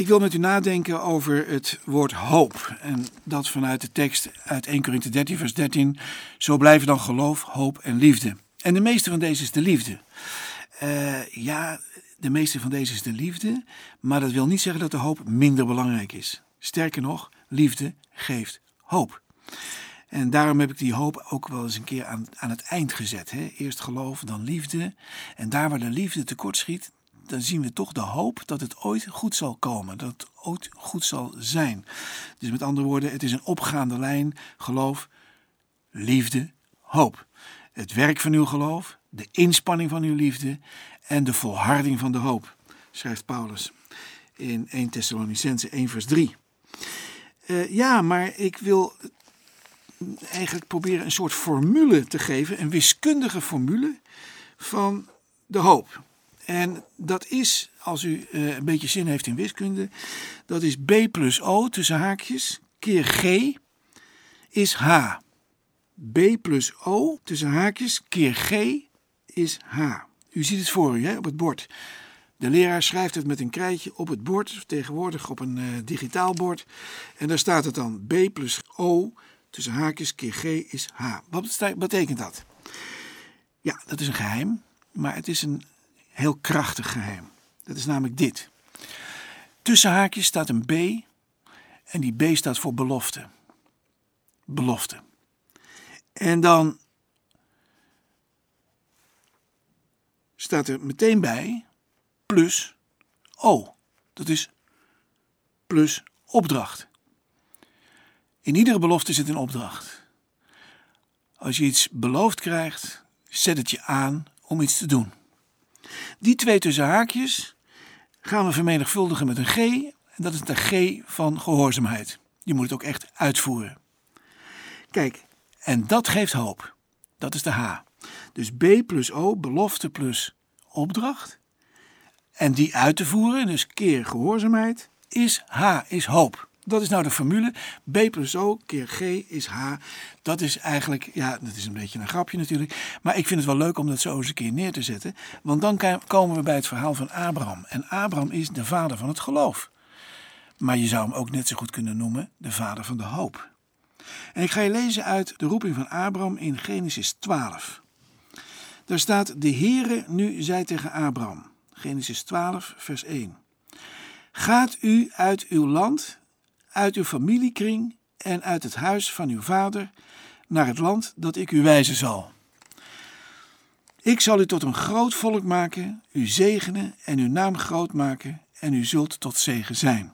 Ik wil met u nadenken over het woord hoop. En dat vanuit de tekst uit 1 Korinthe 13, vers 13. Zo blijven dan geloof, hoop en liefde. En de meeste van deze is de liefde. Uh, ja, de meeste van deze is de liefde. Maar dat wil niet zeggen dat de hoop minder belangrijk is. Sterker nog, liefde geeft hoop. En daarom heb ik die hoop ook wel eens een keer aan, aan het eind gezet. Hè? Eerst geloof, dan liefde. En daar waar de liefde tekort schiet, dan zien we toch de hoop dat het ooit goed zal komen, dat het ooit goed zal zijn. Dus met andere woorden, het is een opgaande lijn: geloof, liefde, hoop. Het werk van uw geloof, de inspanning van uw liefde en de volharding van de hoop, schrijft Paulus in 1 Thessalonicense 1 vers 3. Uh, ja, maar ik wil eigenlijk proberen een soort formule te geven, een wiskundige formule van de hoop. En dat is, als u uh, een beetje zin heeft in wiskunde, dat is B plus O tussen haakjes keer G is H. B plus O tussen haakjes keer G is H. U ziet het voor u hè, op het bord. De leraar schrijft het met een krijtje op het bord, tegenwoordig op een uh, digitaal bord. En daar staat het dan B plus O tussen haakjes keer G is H. Wat betekent dat? Ja, dat is een geheim, maar het is een heel krachtig geheim. Dat is namelijk dit. Tussen haakjes staat een B en die B staat voor belofte. Belofte. En dan staat er meteen bij plus O. Dat is plus opdracht. In iedere belofte zit een opdracht. Als je iets beloofd krijgt, zet het je aan om iets te doen. Die twee tussen haakjes gaan we vermenigvuldigen met een G. En dat is de G van gehoorzaamheid. Je moet het ook echt uitvoeren. Kijk, en dat geeft hoop. Dat is de H. Dus B plus O, belofte plus opdracht. En die uit te voeren, dus keer gehoorzaamheid, is H, is hoop. Dat is nou de formule. B plus O keer G is H. Dat is eigenlijk, ja, dat is een beetje een grapje natuurlijk. Maar ik vind het wel leuk om dat zo eens een keer neer te zetten. Want dan komen we bij het verhaal van Abraham. En Abraham is de vader van het geloof. Maar je zou hem ook net zo goed kunnen noemen de vader van de hoop. En ik ga je lezen uit de roeping van Abraham in Genesis 12. Daar staat: De Heere nu zei tegen Abraham. Genesis 12, vers 1. Gaat u uit uw land uit uw familiekring en uit het huis van uw vader naar het land dat ik u wijzen zal. Ik zal u tot een groot volk maken, u zegenen en uw naam groot maken, en u zult tot zegen zijn.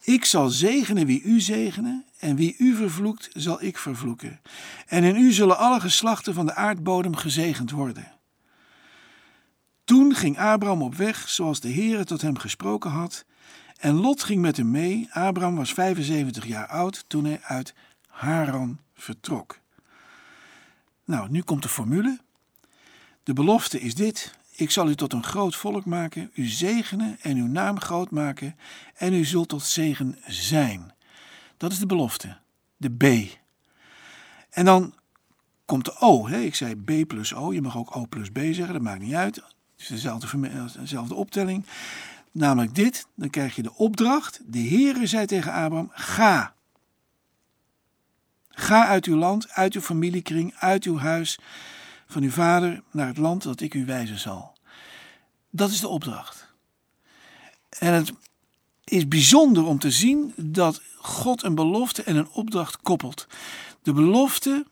Ik zal zegenen wie u zegenen, en wie u vervloekt, zal ik vervloeken. En in u zullen alle geslachten van de aardbodem gezegend worden. Toen ging Abraham op weg, zoals de Heere tot hem gesproken had, en Lot ging met hem mee. Abraham was 75 jaar oud toen hij uit Haran vertrok. Nou, nu komt de formule. De belofte is dit: Ik zal u tot een groot volk maken, u zegenen en uw naam groot maken, en u zult tot zegen zijn. Dat is de belofte, de B. En dan komt de O. Ik zei B plus O, je mag ook O plus B zeggen, dat maakt niet uit. Het is dezelfde, dezelfde optelling. Namelijk dit, dan krijg je de opdracht. De Heere zei tegen Abraham, ga. Ga uit uw land, uit uw familiekring, uit uw huis van uw vader naar het land dat ik u wijzen zal. Dat is de opdracht. En het is bijzonder om te zien dat God een belofte en een opdracht koppelt. De belofte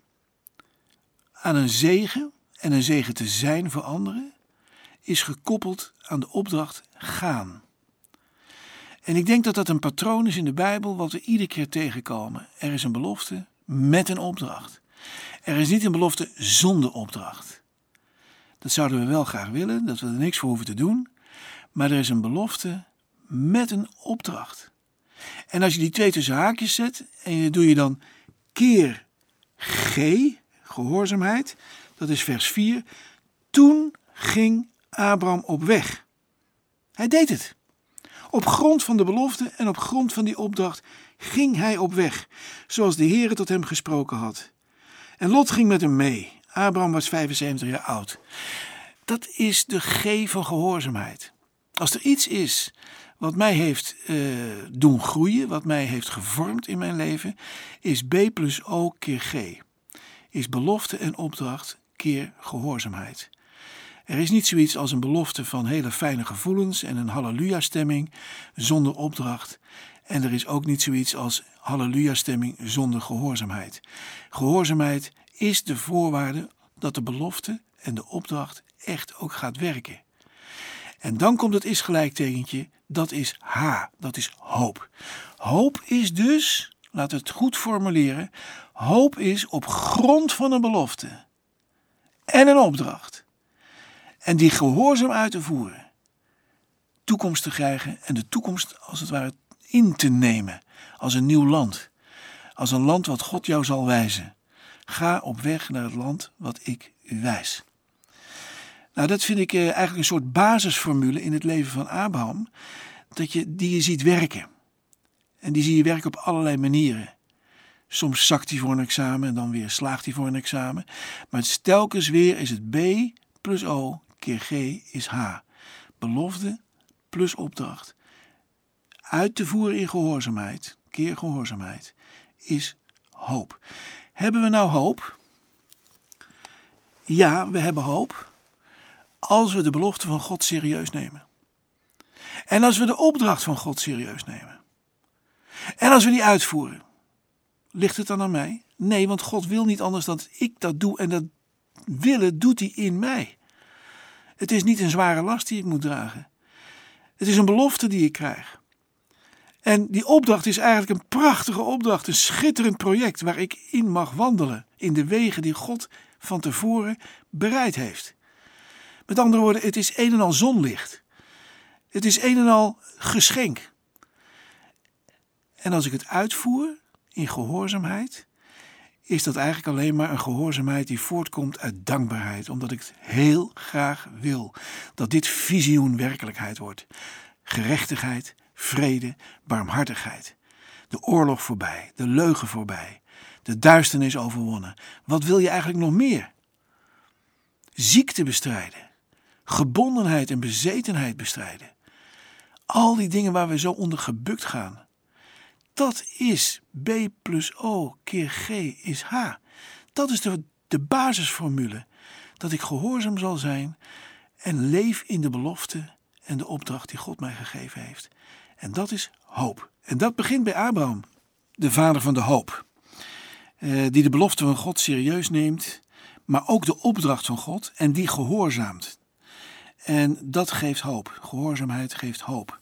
aan een zegen en een zegen te zijn voor anderen is gekoppeld aan de opdracht gaan. En ik denk dat dat een patroon is in de Bijbel wat we iedere keer tegenkomen. Er is een belofte met een opdracht. Er is niet een belofte zonder opdracht. Dat zouden we wel graag willen, dat we er niks voor hoeven te doen. Maar er is een belofte met een opdracht. En als je die twee tussen haakjes zet en je doe je dan keer G, gehoorzaamheid, dat is vers 4. Toen ging Abraham op weg. Hij deed het. Op grond van de belofte en op grond van die opdracht ging hij op weg, zoals de Heere tot hem gesproken had. En Lot ging met hem mee. Abraham was 75 jaar oud. Dat is de G van gehoorzaamheid. Als er iets is wat mij heeft uh, doen groeien, wat mij heeft gevormd in mijn leven, is B plus O keer G. Is belofte en opdracht keer gehoorzaamheid. Er is niet zoiets als een belofte van hele fijne gevoelens en een halleluja-stemming zonder opdracht. En er is ook niet zoiets als halleluja-stemming zonder gehoorzaamheid. Gehoorzaamheid is de voorwaarde dat de belofte en de opdracht echt ook gaat werken. En dan komt het is gelijktekentje, dat is H, dat is hoop. Hoop is dus, laat het goed formuleren, hoop is op grond van een belofte en een opdracht. En die gehoorzaam uit te voeren. Toekomst te krijgen en de toekomst als het ware in te nemen als een nieuw land. Als een land wat God jou zal wijzen. Ga op weg naar het land wat ik u wijs. Nou, dat vind ik eh, eigenlijk een soort basisformule in het leven van Abraham, dat je, die je ziet werken. En die zie je werken op allerlei manieren. Soms zakt hij voor een examen en dan weer slaagt hij voor een examen. Maar telkens weer is het B plus O keer G is H. Belofte plus opdracht. Uit te voeren in gehoorzaamheid, keer gehoorzaamheid, is hoop. Hebben we nou hoop? Ja, we hebben hoop als we de belofte van God serieus nemen. En als we de opdracht van God serieus nemen. En als we die uitvoeren. Ligt het dan aan mij? Nee, want God wil niet anders dan ik dat doe en dat willen doet hij in mij. Het is niet een zware last die ik moet dragen. Het is een belofte die ik krijg. En die opdracht is eigenlijk een prachtige opdracht, een schitterend project waar ik in mag wandelen in de wegen die God van tevoren bereid heeft. Met andere woorden, het is een en al zonlicht. Het is een en al geschenk. En als ik het uitvoer in gehoorzaamheid, is dat eigenlijk alleen maar een gehoorzaamheid die voortkomt uit dankbaarheid, omdat ik het heel graag wil dat dit visioen werkelijkheid wordt. Gerechtigheid, vrede, barmhartigheid. De oorlog voorbij, de leugen voorbij, de duisternis overwonnen. Wat wil je eigenlijk nog meer? Ziekte bestrijden, gebondenheid en bezetenheid bestrijden. Al die dingen waar we zo onder gebukt gaan. Dat is B plus O keer G is H. Dat is de, de basisformule. Dat ik gehoorzaam zal zijn en leef in de belofte en de opdracht die God mij gegeven heeft. En dat is hoop. En dat begint bij Abraham, de vader van de hoop. Eh, die de belofte van God serieus neemt, maar ook de opdracht van God en die gehoorzaamt. En dat geeft hoop. Gehoorzaamheid geeft hoop.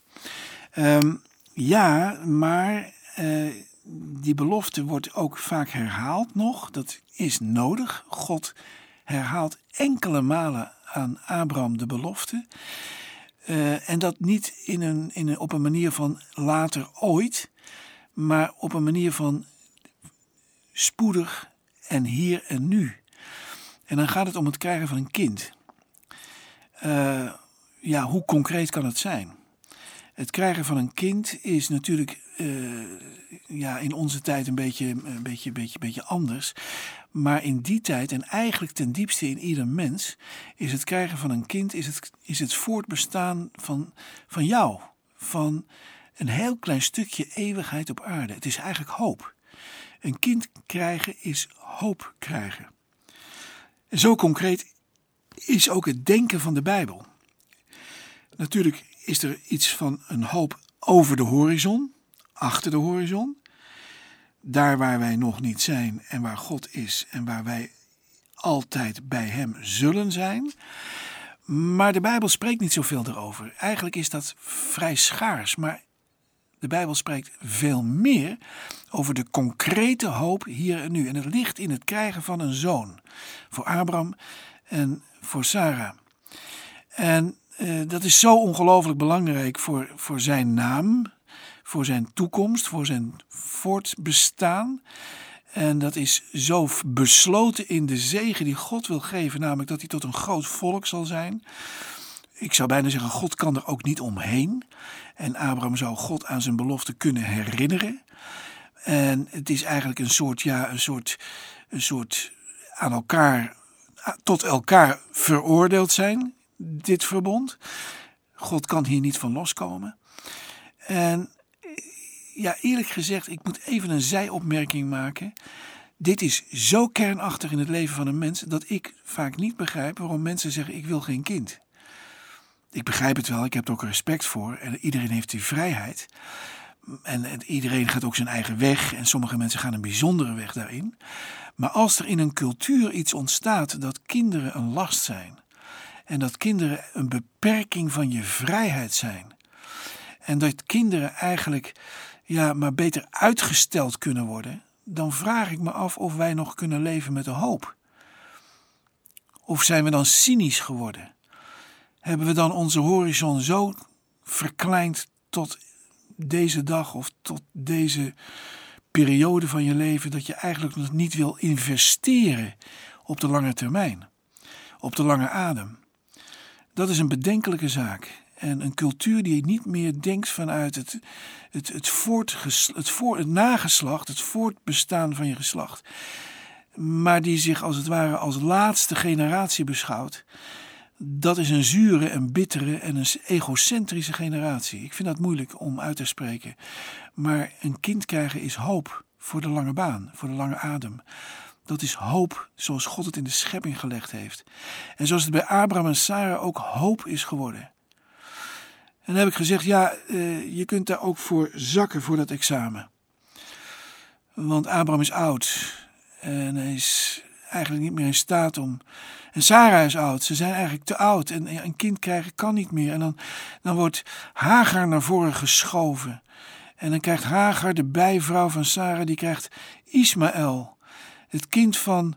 Um, ja, maar uh, die belofte wordt ook vaak herhaald nog. Dat is nodig. God herhaalt enkele malen aan Abraham de belofte. Uh, en dat niet in een, in een, op een manier van later ooit, maar op een manier van spoedig en hier en nu. En dan gaat het om het krijgen van een kind. Uh, ja, hoe concreet kan het zijn? Het krijgen van een kind is natuurlijk ja, in onze tijd een beetje, een beetje, beetje, beetje anders. Maar in die tijd, en eigenlijk ten diepste in ieder mens, is het krijgen van een kind, is het, is het voortbestaan van, van jou. Van een heel klein stukje eeuwigheid op aarde. Het is eigenlijk hoop. Een kind krijgen is hoop krijgen. En zo concreet is ook het denken van de Bijbel. Natuurlijk is er iets van een hoop over de horizon, achter de horizon. Daar waar wij nog niet zijn en waar God is en waar wij altijd bij Hem zullen zijn. Maar de Bijbel spreekt niet zoveel erover. Eigenlijk is dat vrij schaars, maar de Bijbel spreekt veel meer over de concrete hoop hier en nu. En het ligt in het krijgen van een zoon. Voor Abraham en voor Sarah. En eh, dat is zo ongelooflijk belangrijk voor, voor zijn naam, voor zijn toekomst, voor zijn voortbestaan. En dat is zo besloten in de zegen die God wil geven, namelijk dat hij tot een groot volk zal zijn. Ik zou bijna zeggen, God kan er ook niet omheen. En Abraham zou God aan zijn belofte kunnen herinneren. En het is eigenlijk een soort, ja, een soort, een soort aan elkaar, tot elkaar veroordeeld zijn, dit verbond. God kan hier niet van loskomen. En ja, eerlijk gezegd, ik moet even een zijopmerking maken. Dit is zo kernachtig in het leven van een mens dat ik vaak niet begrijp waarom mensen zeggen: Ik wil geen kind. Ik begrijp het wel, ik heb er ook respect voor en iedereen heeft die vrijheid. En, en iedereen gaat ook zijn eigen weg en sommige mensen gaan een bijzondere weg daarin. Maar als er in een cultuur iets ontstaat dat kinderen een last zijn en dat kinderen een beperking van je vrijheid zijn en dat kinderen eigenlijk ja, maar beter uitgesteld kunnen worden, dan vraag ik me af of wij nog kunnen leven met de hoop. Of zijn we dan cynisch geworden? Hebben we dan onze horizon zo verkleind tot deze dag of tot deze periode van je leven dat je eigenlijk nog niet wil investeren op de lange termijn, op de lange adem? Dat is een bedenkelijke zaak. En een cultuur die niet meer denkt vanuit het, het, het, het, voor, het nageslacht, het voortbestaan van je geslacht. Maar die zich als het ware als laatste generatie beschouwt. Dat is een zure en bittere en een egocentrische generatie. Ik vind dat moeilijk om uit te spreken. Maar een kind krijgen is hoop voor de lange baan, voor de lange adem. Dat is hoop zoals God het in de schepping gelegd heeft. En zoals het bij Abraham en Sarah ook hoop is geworden. En dan heb ik gezegd, ja, uh, je kunt daar ook voor zakken voor dat examen. Want Abraham is oud en hij is eigenlijk niet meer in staat om. En Sarah is oud, ze zijn eigenlijk te oud en een kind krijgen kan niet meer. En dan, dan wordt Hagar naar voren geschoven. En dan krijgt Hagar, de bijvrouw van Sarah, die krijgt Ismaël. Het kind van,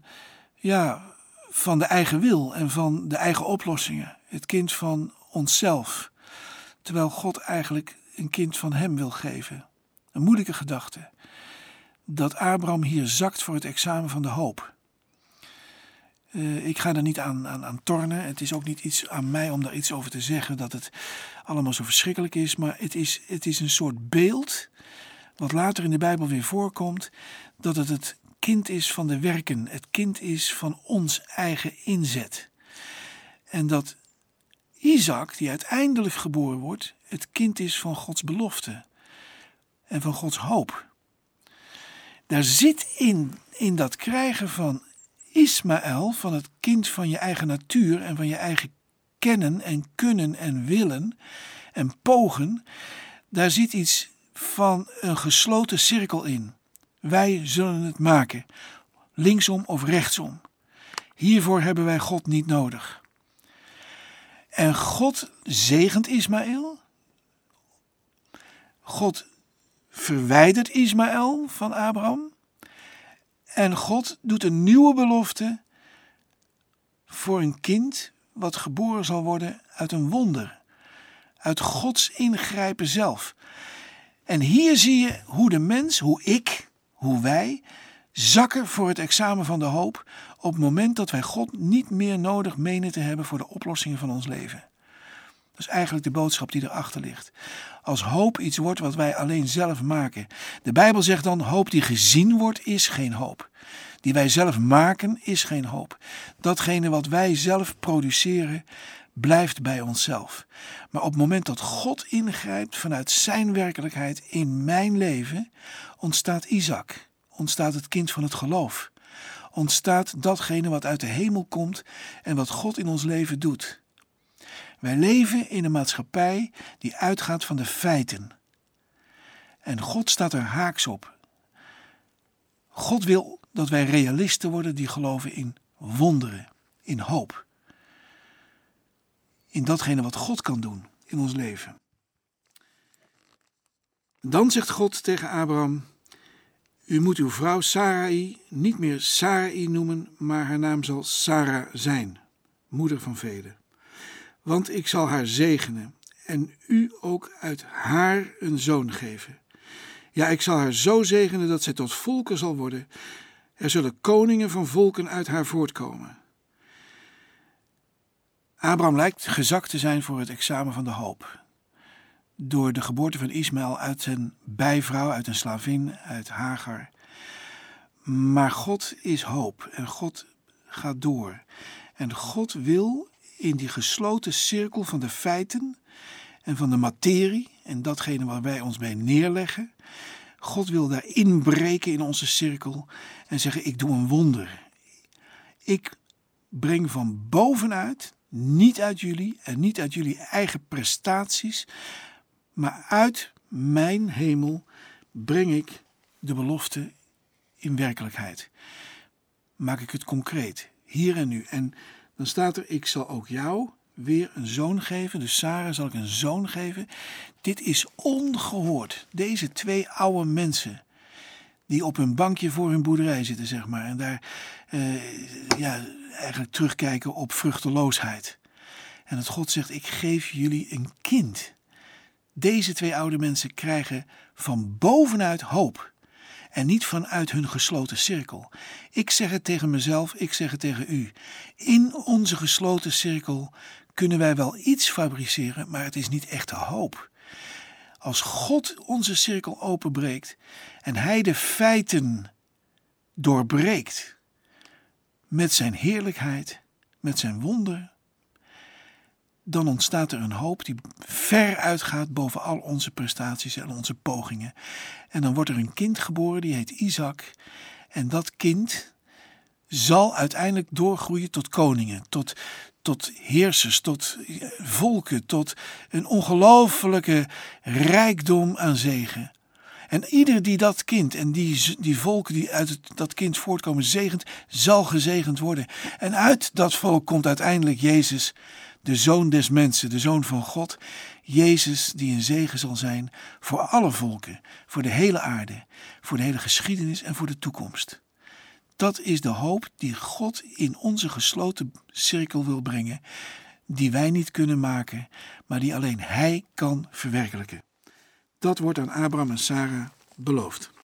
ja, van de eigen wil en van de eigen oplossingen. Het kind van onszelf terwijl God eigenlijk een kind van hem wil geven. Een moeilijke gedachte. Dat Abraham hier zakt voor het examen van de hoop. Uh, ik ga er niet aan, aan, aan tornen. Het is ook niet iets aan mij om daar iets over te zeggen dat het allemaal zo verschrikkelijk is. Maar het is, het is een soort beeld, wat later in de Bijbel weer voorkomt, dat het het kind is van de werken. Het kind is van ons eigen inzet. En dat Isaac, die uiteindelijk geboren wordt, het kind is van Gods belofte en van Gods hoop. Daar zit in, in dat krijgen van Ismaël, van het kind van je eigen natuur en van je eigen kennen en kunnen en willen en pogen, daar zit iets van een gesloten cirkel in. Wij zullen het maken, linksom of rechtsom. Hiervoor hebben wij God niet nodig. En God zegent Ismaël. God verwijdert Ismaël van Abraham. En God doet een nieuwe belofte voor een kind wat geboren zal worden uit een wonder. Uit Gods ingrijpen zelf. En hier zie je hoe de mens, hoe ik, hoe wij zakken voor het examen van de hoop op het moment dat wij God niet meer nodig menen te hebben voor de oplossingen van ons leven. Dat is eigenlijk de boodschap die erachter ligt. Als hoop iets wordt wat wij alleen zelf maken. De Bijbel zegt dan: hoop die gezien wordt, is geen hoop. Die wij zelf maken, is geen hoop. Datgene wat wij zelf produceren, blijft bij onszelf. Maar op het moment dat God ingrijpt vanuit Zijn werkelijkheid in mijn leven, ontstaat Isaac, ontstaat het kind van het geloof ontstaat datgene wat uit de hemel komt en wat God in ons leven doet. Wij leven in een maatschappij die uitgaat van de feiten. En God staat er haaks op. God wil dat wij realisten worden die geloven in wonderen, in hoop. In datgene wat God kan doen in ons leven. Dan zegt God tegen Abraham: u moet uw vrouw Sarai niet meer Sarai noemen, maar haar naam zal Sarah zijn, moeder van velen. Want ik zal haar zegenen en u ook uit haar een zoon geven. Ja, ik zal haar zo zegenen dat zij tot volken zal worden. Er zullen koningen van volken uit haar voortkomen. Abraham lijkt gezakt te zijn voor het examen van de hoop door de geboorte van Ismaël uit zijn bijvrouw, uit een slavin, uit Hagar. Maar God is hoop en God gaat door. En God wil in die gesloten cirkel van de feiten en van de materie en datgene waar wij ons bij neerleggen. God wil daar inbreken in onze cirkel en zeggen: Ik doe een wonder. Ik breng van bovenuit, niet uit jullie en niet uit jullie eigen prestaties, maar uit mijn hemel breng ik de belofte in werkelijkheid. Maak ik het concreet, hier en nu. En dan staat er: Ik zal ook jou weer een zoon geven. Dus Sarah zal ik een zoon geven. Dit is ongehoord. Deze twee oude mensen die op hun bankje voor hun boerderij zitten, zeg maar. En daar uh, ja, eigenlijk terugkijken op vruchteloosheid. En dat God zegt, ik geef jullie een kind. Deze twee oude mensen krijgen van bovenuit hoop. En niet vanuit hun gesloten cirkel. Ik zeg het tegen mezelf, ik zeg het tegen u. In onze gesloten cirkel kunnen wij wel iets fabriceren, maar het is niet echte hoop. Als God onze cirkel openbreekt en Hij de feiten doorbreekt met Zijn heerlijkheid, met Zijn wonder, dan ontstaat er een hoop die ver uitgaat boven al onze prestaties en onze pogingen. En dan wordt er een kind geboren, die heet Isaac. En dat kind zal uiteindelijk doorgroeien tot koningen, tot, tot heersers, tot volken, tot een ongelofelijke rijkdom aan zegen. En ieder die dat kind en die, die volken die uit dat kind voortkomen zegent, zal gezegend worden. En uit dat volk komt uiteindelijk Jezus, de zoon des mensen, de zoon van God. Jezus die een zegen zal zijn voor alle volken, voor de hele aarde, voor de hele geschiedenis en voor de toekomst. Dat is de hoop die God in onze gesloten cirkel wil brengen, die wij niet kunnen maken, maar die alleen Hij kan verwerkelijken. Dat wordt aan Abraham en Sarah beloofd.